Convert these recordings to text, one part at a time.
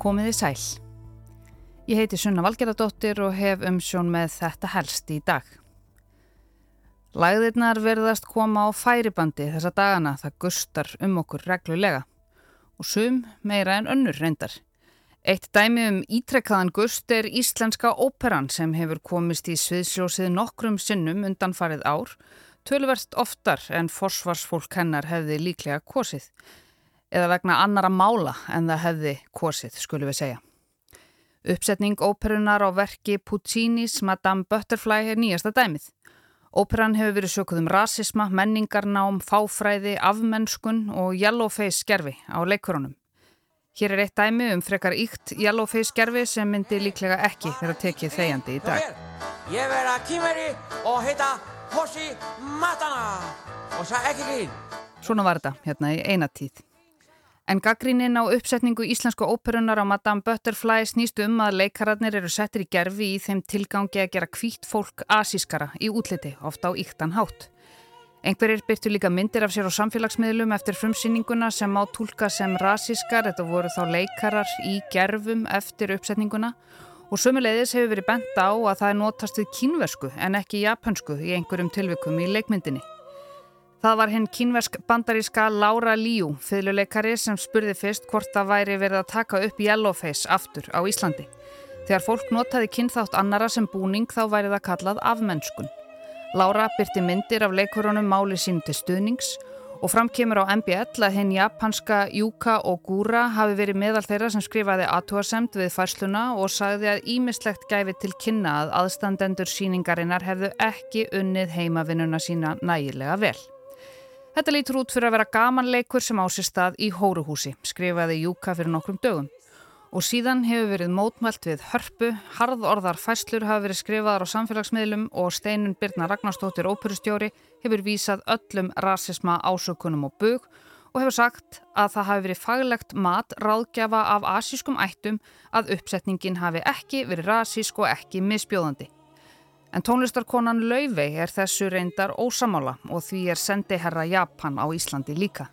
Komiði sæl. Ég heiti Sunna Valgeradóttir og hef umsjón með þetta helst í dag. Læðirnar verðast koma á færibandi þessa dagana það gustar um okkur reglulega og sum meira en önnur reyndar. Eitt dæmi um ítrekkaðan gust er Íslenska óperan sem hefur komist í sviðsljósið nokkrum sinnum undan farið ár, tölverst oftar en forsvarsfólk hennar hefði líklega kosið eða vegna annara mála en það hefði kosið, skulum við segja. Uppsetning óperunar á verki Puccinis Madame Butterfly er nýjasta dæmið. Óperan hefur verið sökuð um rasisma, menningarnám, fáfræði, afmennskun og yellowface skerfi á leikurunum. Hér er eitt dæmi um frekar íkt yellowface skerfi sem myndi líklega ekki þegar tekið þegjandi í dag. Ég verða kýmeri og heita Hossi Matana og það ekki grín. Svona var þetta hérna í einatíð. En gaggrínin á uppsetningu íslensku óperunar á Madame Butterfly snýstu um að leikararnir eru settir í gerfi í þeim tilgangi að gera kvítt fólk asískara í útliti, ofta á íktan hátt. Engverir byrtu líka myndir af sér á samfélagsmiðlum eftir frumsýninguna sem má tólka sem rasískar, þetta voru þá leikarar í gerfum eftir uppsetninguna og sömulegðis hefur verið bent á að það er notast við kínversku en ekki japansku í einhverjum tilvikum í leikmyndinni. Það var hinn kínversk bandaríska Laura Liu, fylguleikari sem spurði fyrst hvort það væri verið að taka upp Yellowface aftur á Íslandi. Þegar fólk notaði kynþátt annara sem búning þá væri það kallað afmennskun. Laura byrti myndir af leikurunum máli sín til stuðnings og framkemur á MBL að hinn japanska Yuka Ogura hafi verið meðal þeirra sem skrifaði aðtúasemt við færsluna og sagði að ímislegt gæfi til kynna að aðstandendur síningarinnar hefðu ekki unnið heimavinnuna sína nægilega vel. Þetta lítur út fyrir að vera gamanleikur sem ásir stað í Hóruhúsi, skrifaði Júka fyrir nokkrum dögum. Og síðan hefur verið mótmælt við hörpu, harðorðar fæslur hafa verið skrifaðar á samfélagsmiðlum og Steinun Birna Ragnarstóttir óperustjóri hefur vísað öllum rasisma ásökunum og bug og hefur sagt að það hafi verið faglegt mat ráðgjafa af asískum ættum að uppsetningin hafi ekki verið rasísk og ekki misbjóðandi. En tónlistarkonan Laufey er þessu reyndar ósamála og því er sendiherra Japan á Íslandi líka.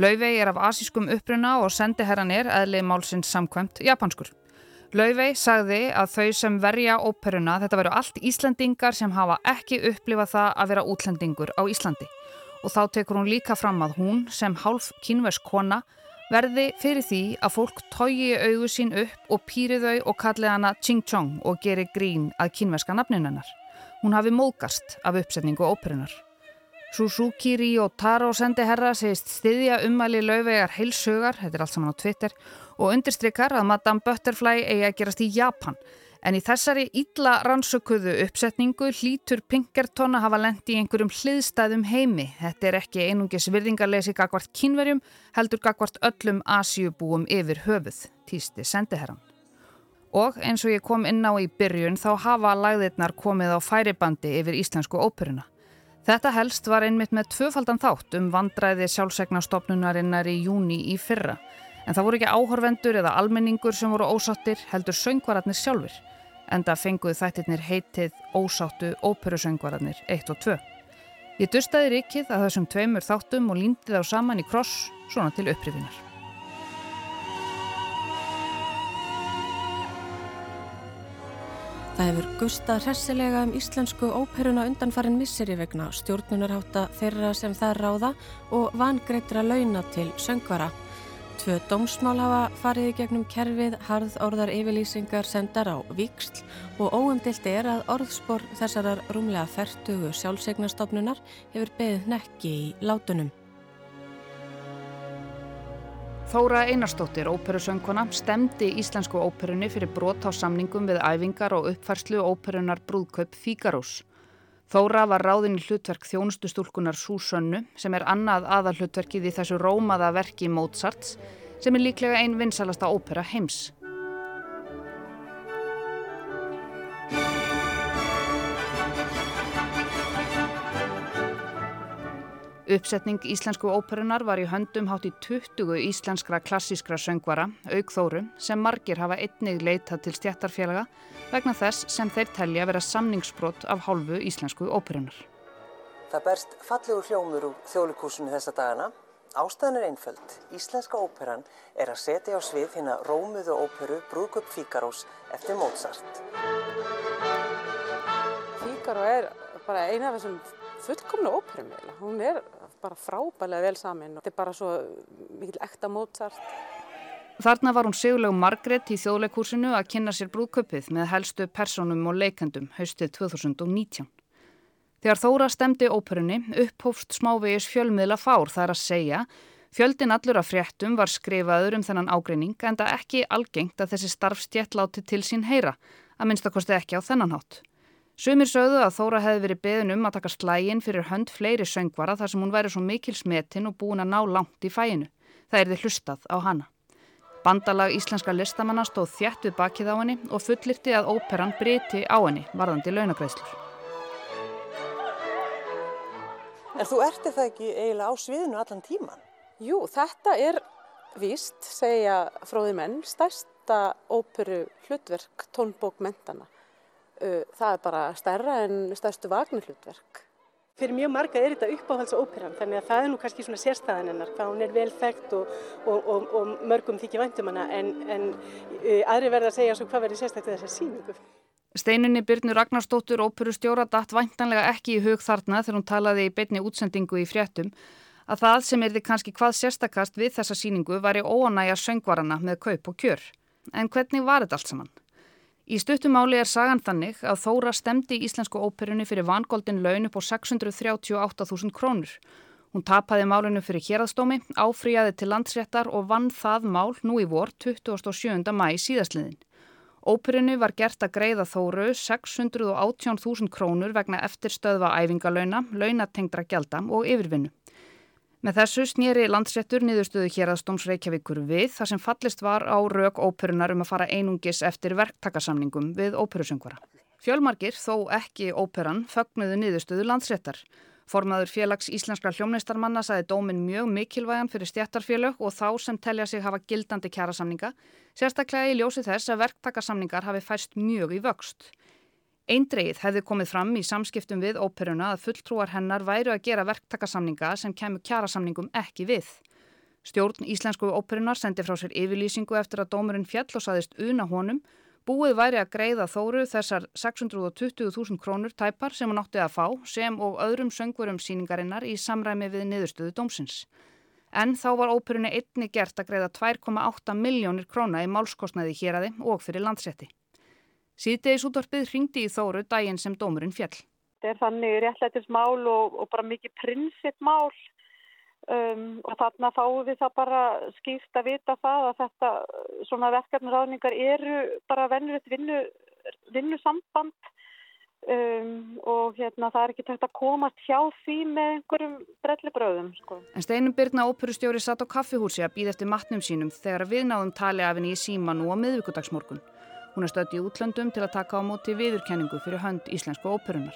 Laufey er af asískum uppruna og sendiherran er eðlið málsins samkvæmt japanskur. Laufey sagði að þau sem verja óperuna þetta veru allt Íslandingar sem hafa ekki upplifað það að vera útlendingur á Íslandi. Og þá tekur hún líka fram að hún sem hálf kynversk kona verði fyrir því að fólk tógi auðu sín upp og pýri þau og kalli hana Ching Chong og geri grín að kynverska nafninennar. Hún hafi móðgast af uppsetningu óperunar. Suzuki Ryotaro sendi herra segist stiðja umæli lauvegar heilsugar, þetta er allt saman á Twitter, og undirstrykar að Madame Butterfly eigi að gerast í Japan En í þessari ítla rannsökuðu uppsetningu hlítur Pinkerton að hafa lendi í einhverjum hliðstæðum heimi. Þetta er ekki einungis virðingarleysi gagvart kínverjum, heldur gagvart öllum Asjubúum yfir höfuð, týsti sendiherran. Og eins og ég kom inn á í byrjun þá hafa lagðirnar komið á færibandi yfir íslensku óperuna. Þetta helst var einmitt með tvöfaldan þátt um vandræði sjálfsegnastofnunarinnar í júni í fyrra. En það voru ekki áhorvendur eða almenningur sem voru ósáttir heldur söngvararnir sjálfur enda fenguð þættirnir heitið ósáttu óperusöngvararnir 1 og 2. Ég dustaði rikið að þessum tveimur þáttum og líndi þá saman í kross svona til upprifinar. Það hefur gustað hressilega um íslensku óperuna undanfarin misseri vegna stjórnunarháta þeirra sem það ráða og vangreitra launa til söngvara. Tvö dómsmál hafa farið í gegnum kerfið, harð orðar yfirlýsingar sendar á viksl og óumdilt er að orðspor þessarar rúmlega færtugu sjálfsegnastofnunar hefur beðið nekki í látunum. Þóra Einarstóttir, óperusöngkona, stemdi íslensku óperunni fyrir brot á samningum við æfingar og uppfærslu óperunar Brúðkaup Fígarós. Þóra var ráðin í hlutverk þjónustustúlkunar Súsönnu sem er annað aðalhlutverkið í þessu rómaða verki Mozarts sem er líklega einn vinsalasta ópera heims. Uppsetning íslensku óperunar var í höndum hátt í 20 íslenskra klassískra söngvara, aukþóru, sem margir hafa einnig leitað til stjættarfélaga vegna þess sem þeir telja vera samningsbrott af hálfu íslensku óperunar. Það berst fallegur hljómur úr þjólikúsinu þessa dagana Ástæðan er einföld. Íslenska óperan er að setja á svið hérna Rómuðu óperu Brúðköp Fíkarós eftir Mozart. Fíkaró er bara eina af þessum fullkomna óperum. Hún er bara frábælega vel samin og þetta er bara svo mikil ekta Mozart. Þarna var hún sigurlegu Margret í þjóðleikúsinu að kynna sér brúðköpið með helstu personum og leikendum haustið 2019. Þegar Þóra stemdi óperunni upphófst smávegis fjölmiðla fár þar að segja Fjöldin allur af fréttum var skrifaður um þennan ágreining en það ekki algengt að þessi starfstjett láti til sín heyra, að minnstakosti ekki á þennan hátt. Sumir sögðu að Þóra hefði verið beðin um að taka slægin fyrir hönd fleiri söngvara þar sem hún væri svo mikil smetin og búin að ná langt í fæinu. Það er þið hlustað á hana. Bandalag íslenska listamanna stóð þjætt við bakið á henni og fullirti að óperan briti á henni varðandi launagreðslur. En þú erti það ekki eiginlega á sviðinu allan tíman? Jú, þetta er víst, segja fróði menn, stærsta óperu hlutverk tónbókmentana. Það er bara stærra en stærstu vagnir hlutverk. Fyrir mjög marga er þetta uppáhaldsóperan þannig að það er nú kannski svona sérstæðan hennar hvað hún er vel þekkt og, og, og, og mörgum þykir væntum hana en, en aðri verða að segja svo hvað verður sérstaklega þessar síningu. Steininni Byrnu Ragnarstóttur óperustjóra datt væntanlega ekki í hug þarna þegar hún talaði í beitni útsendingu í fréttum að það sem er því kannski hvað sérstakast við þessa síningu væri óanægja söngvarana með kaup og kjör. En hvernig var þetta allt saman? Í stuttumáli er sagan þannig að Þóra stemdi í Íslensku óperunni fyrir vangoldin laun upp á 638.000 krónur. Hún tapaði málinu fyrir héraðstómi, áfríjaði til landsréttar og vann það mál nú í vor 27. mæ síðastliðin. Óperinu var gert að greiða þóru 618.000 krónur vegna eftirstöðva æfingalöuna, launatengdra gjalda og yfirvinnu. Með þessu snýri landsréttur niðurstöðu hér að Stóms Reykjavíkur við þar sem fallist var á rauk óperunar um að fara einungis eftir verktakasamningum við óperusöngvara. Fjölmargir, þó ekki óperan, fögnuðu niðurstöðu landsréttar. Formaður félags íslenskra hljómneistarmanna saði dómin mjög mikilvægan fyrir stjættarfélög og þá sem telja sig hafa gildandi kjærasamninga, sérstaklega í ljósi þess að verktakasamningar hafi fæst mjög í vöxt. Eindreið hefði komið fram í samskiptum við óperuna að fulltrúar hennar væru að gera verktakasamninga sem kemur kjærasamningum ekki við. Stjórn Íslensku óperunar sendi frá sér yfirlýsingu eftir að dómurinn fjall og saðist una honum Búið væri að greiða Þóru þessar 620.000 krónur tæpar sem hún átti að fá sem og öðrum söngvurum síningarinnar í samræmi við niðurstöðu dómsins. En þá var óperunni einni gert að greiða 2,8 miljónir króna í málskostnaði hér aði og fyrir landsetti. Síðdegis útvarpið ringdi í Þóru daginn sem dómurinn fjall. Þetta er þannig réttlætismál og, og bara mikið prinsippmál Um, og þarna fáum við það bara skýrt að vita það að þetta svona verkefnurraðningar eru bara vennulegt vinnu, vinnusamband um, og hérna það er ekki tægt að komast hjá því með einhverjum brellibröðum. Sko. En Steinum Byrna óperustjóri satt á kaffihúsi að býða eftir matnum sínum þegar við náðum tali af henni í síma nú á miðvíkudagsmorgun. Hún er stödd í útlöndum til að taka á móti viðurkenningu fyrir hönd íslensku óperunar.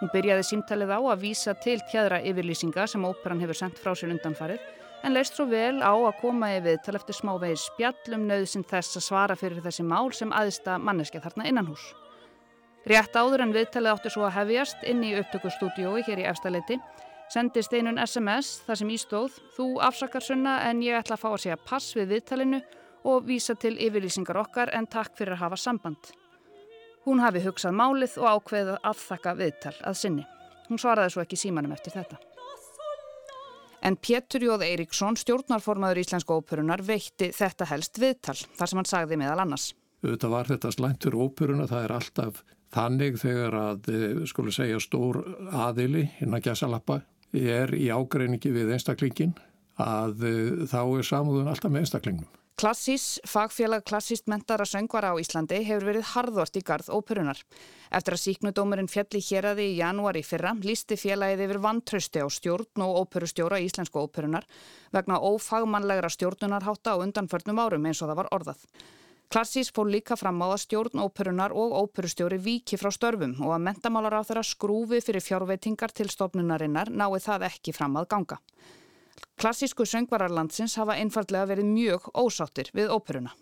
Hún byrjaði símtalið á að vísa til tjæðra yfirlýsinga sem óperan hefur sendt frá sér undanfarið en leist svo vel á að koma yfir til eftir smávegis spjallum nöðsinn þess að svara fyrir þessi mál sem aðista manneskja þarna innan hús. Rétt áður en viðtalið átti svo að hefjast inn í upptökustúdiói hér í efstaleiti sendi steinun SMS þar sem ístóð Þú afsakar sunna en ég ætla að fá að segja pass við viðtalinu og vísa til yfirlýsingar okkar en takk fyrir að hafa samband. Hún hafi hugsað málið og ákveðið að þakka viðtal að sinni. Hún svaraði svo ekki símanum eftir þetta. En Pétur Jóð Eiríksson, stjórnarformaður Íslensku óperunar, veitti þetta helst viðtal, þar sem hann sagði meðal annars. Þetta var þetta slæntur óperuna, það er alltaf þannig þegar að, eh, skulu segja, stór aðili, hinn að gæsa lappa, er í ágreiningi við einstaklingin, að eh, þá er samúðun alltaf með einstaklingnum. Klassís, fagfélag klassíst mentara söngvara á Íslandi hefur verið harðvort í garð óperunar. Eftir að síknudómurinn fjalli hér aði í janúari fyrra lísti félagið yfir vantrausti á stjórn og óperustjóra í Íslensku óperunar vegna ófagmannlegra stjórnunarhátta á undanförnum árum eins og það var orðað. Klassís fór líka fram á að stjórn óperunar og óperustjóri viki frá störfum og að mentamálar á þeirra skrúfi fyrir fjárveitingar til stofnunarinnar nái það ekki fram að ganga. Klassísku söngvararlandsins hafa einfallega verið mjög ósáttir við óperuna.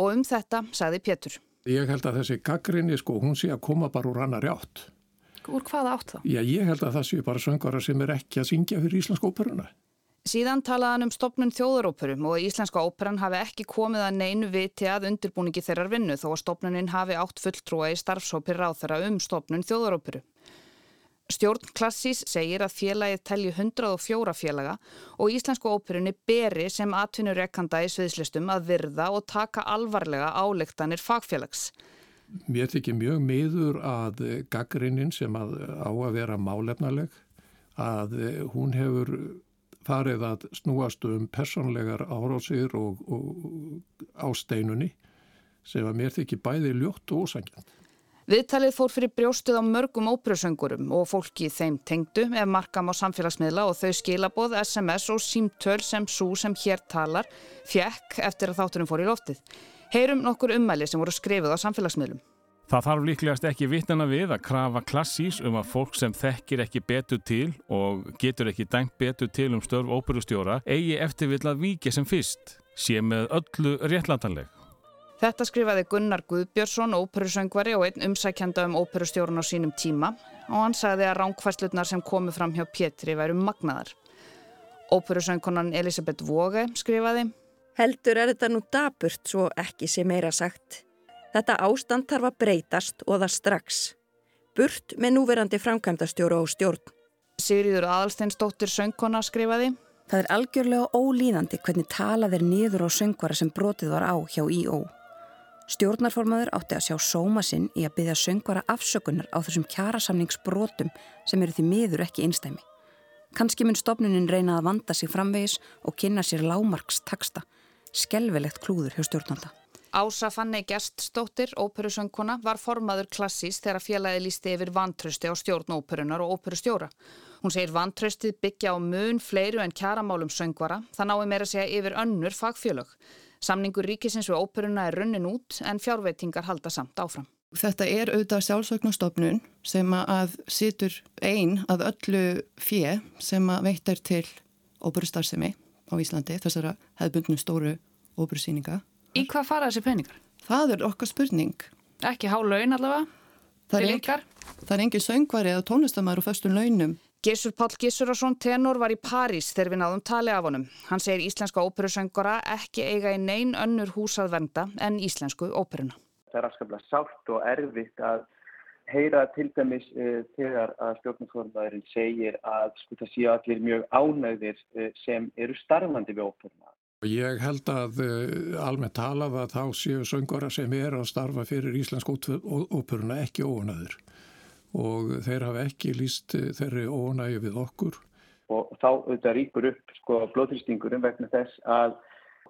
Og um þetta sagði Pétur. Ég held að þessi gaggrinni sko, hún sé að koma bara úr annar átt. Úr hvaða átt þá? Já, ég held að það sé bara söngvarar sem er ekki að syngja fyrir íslensk óperuna. Síðan talaðan um stopnun þjóðaróperum og Íslenska óperan hafi ekki komið að neinu viti að undirbúningi þeirrar vinnu þó að stopnunin hafi átt fulltrúa í starfsópir ráð þeirra um stopnun þjóðaróperu. Stjórn Klassís segir að félagið telji 104 félaga og Íslensku óperunni beri sem atvinnurekkanda í sviðslistum að virða og taka alvarlega álektanir fagfélags. Mér þykir mjög miður að gaggrinnin sem að á að vera málefnaleg að hún hefur farið að snúast um personlegar árásir og, og ásteinunni sem að mér þykir bæði ljótt og ósangjant. Viðtalið fór fyrir brjóstuð á mörgum óperusöngurum og fólki þeim tengdu ef markam á samfélagsmiðla og þau skilaboð SMS og símtöl sem svo sem hér talar fjekk eftir að þátturum fór í loftið. Heyrum nokkur ummæli sem voru skrifið á samfélagsmiðlum. Það þarf líklegast ekki vittana við að krafa klassís um að fólk sem þekkir ekki betur til og getur ekki dæmt betur til um störf óperustjóra eigi eftirvill að viki sem fyrst, sé með öllu réttlandanleg. Þetta skrifaði Gunnar Guðbjörnsson, óperusöngvari og einn umsækjanda um óperustjórun á sínum tíma og hann sagði að ránkvæslutnar sem komu fram hjá Pétri væru magnaðar. Óperusöngkonan Elisabeth Vóge skrifaði Heldur er þetta nú daburt svo ekki sé meira sagt. Þetta ástand þarf að breytast og það strax. Burt með núverandi framkvæmdastjóru og stjórn. Sigriður Aðalsteinsdóttir söngkona skrifaði. Það er algjörlega ólíðandi hvernig talað er niður á söngvara sem brotið var á hjá I.O. Stjórnarformaður átti að sjá sóma sinn í að byggja söngvara afsökunar á þessum kjarasamningsbrotum sem eru því miður ekki einstæmi. Kanski mun stopnunin reyna að vanda sig framvegis og kynna sér lámarks taksta. Skelvelegt klúður hjá stjórnanda. Ása Fanni Gerststóttir, óperusöngkona, var formaður klassís þegar félagi lísti yfir vantrösti á stjórn óperunar og óperustjóra. Hún segir vantröstið byggja á mun fleiru en kjaramálum söngvara, það nái meira segja yfir önnur fagfjölög. Samningur ríkisins við óperuna er runnin út en fjárveitingar halda samt áfram. Þetta er auðvitað sjálfsögnastofnun sem að situr einn að öllu fjö sem að veitar til óperustarðsemi á Íslandi, þessara hefðbundnu stóru óperusýninga. Í hvað fara þessi peningar? Það er okkar spurning. Ekki há laun allavega? Það er engin söngvari eða tónlistamæður og föstun launum. Gissur Pál Gissurarsson tenor var í París þegar við náðum tali af honum. Hann segir íslenska óperusöngara ekki eiga í neyn önnur húsað venda en íslensku óperuna. Það er afskaplega sátt og erfitt að heyra til dæmis uh, þegar að stjórnumformaðurinn segir að sko það séu allir mjög ánægðir uh, sem eru starfandi við óperuna. Ég held að uh, almennt talað að þá séu söngara sem er að starfa fyrir Íslensk óperuna ekki óanæður og þeir hafa ekki líst þeirri óanægi við okkur. Og þá auðvitað rýpur upp sko blóðrýstingurum vegna þess að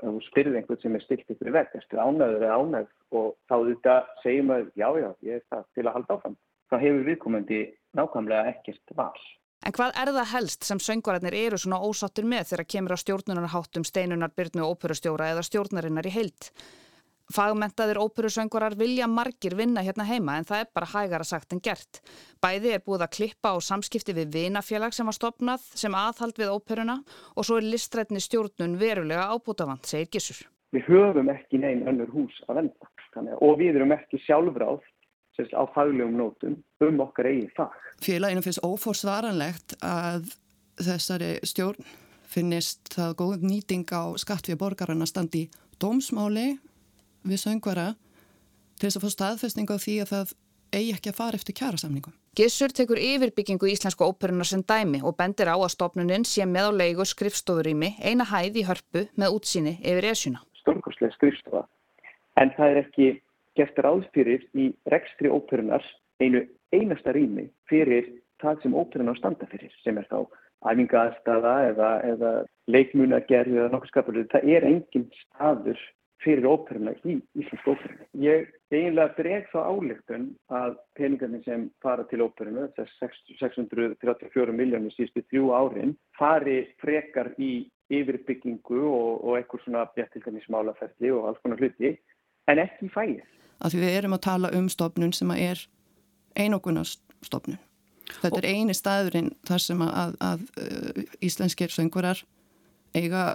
þú spyrðir einhvern sem er stilt ykkur veg, erstu ánæður eða ánæð og þá auðvitað segjum að já já ég er það til að halda áfram. Þá hefur viðkomandi nákvæmlega ekkert val. En hvað er það helst sem söngvararnir eru svona ósattur með þegar kemur á stjórnunarháttum steinunar byrnu og óperustjóra eða stjórnarinnar í heilt? Fagmentaðir óperusöngvarar vilja margir vinna hérna heima en það er bara hægara sagt en gert. Bæði er búið að klippa á samskipti við vinafélag sem var stopnað sem aðhald við óperuna og svo er listrætni stjórnun verulega ábútafant, segir Gissur. Við höfum ekki neyn önnur hús að venda Þannig, og við erum ekki sjálfráð á faglegum nótum um okkar eigin fag. Félaginu finnst óforsvaranlegt að þessari stjórn finnist það góð nýting á skatt við borgarna standi dómsmáli við söngvara til þess að fá staðfestning á því að það eigi ekki að fara eftir kjærasamningum. Gissur tekur yfirbyggingu íslensku óperunar sem dæmi og bendir á að stopnuninn sé með á leigu skrifstofurými eina hæð í hörpu með útsýni yfir esjuna. Stórkostlega skrifstofa en það er ekki gert ráðfyrir í rekstri óperunar einu einasta rými fyrir það sem óperunar standa fyrir sem er þá æfingaðstafa eða, eða leikmunagerð eða nokkuð skapurður. Það er engin staður fyrir óperuna í Íslandsk óperuna. Ég eiginlega dreg þá álíktun að peningarnir sem fara til óperuna, þess 634 miljónir síðustu þrjú árin, fari frekar í yfirbyggingu og, og eitthvað svona bjættilgarnismálaferði og alls konar hluti, en ekki í fæið. Að við erum að tala um stofnun sem er einogunastofnun. Þetta er eini staðurinn þar sem að, að, að íslenskir söngvarar eiga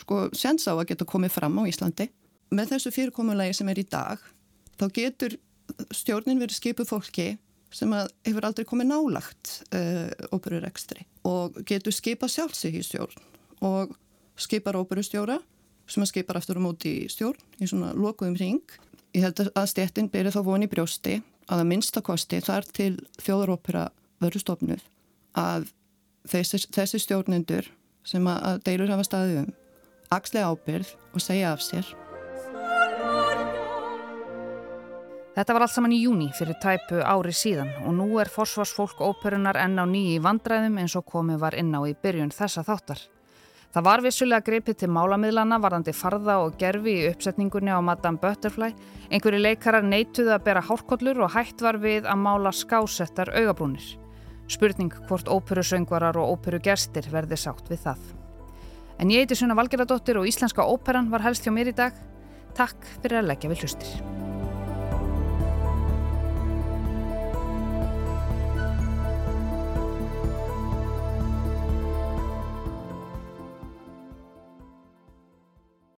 sko sens á að geta komið fram á Íslandi. Með þessu fyrirkomulegi sem er í dag þá getur stjórnin verið skipuð fólki sem hefur aldrei komið nálagt uh, óperurekstri og getur skipað sjálfsig í stjórn og skipar óperustjóra sem að skipar aftur um út í stjórn í svona lokuðum ring. Ég held að stjettin byrja þá voni brjósti að að minnstakosti þar til þjóðarópera verður stofnuð að þessi, þessi stjórnendur sem að deilur hafa staðið um axli ábyrð og segja af sér. Þetta var allt saman í júni fyrir tæpu ári síðan og nú er forsvarsfólk óperunar enn á nýji vandræðum eins og komið var inn á í byrjun þessa þáttar. Það var vissulega greipið til málamiðlana varðandi farða og gerfi í uppsetningunni á Madame Butterfly. Einhverju leikarar neituðu að bera hálkollur og hætt var við að mála skásettar augabrúnir. Spurning hvort óperusöngvarar og óperugerstir verði sátt við það. En ég heiti Suna Valgeradóttir og Íslenska óperan var helst hjá mér í dag. Takk fyrir að leggja við hlustir.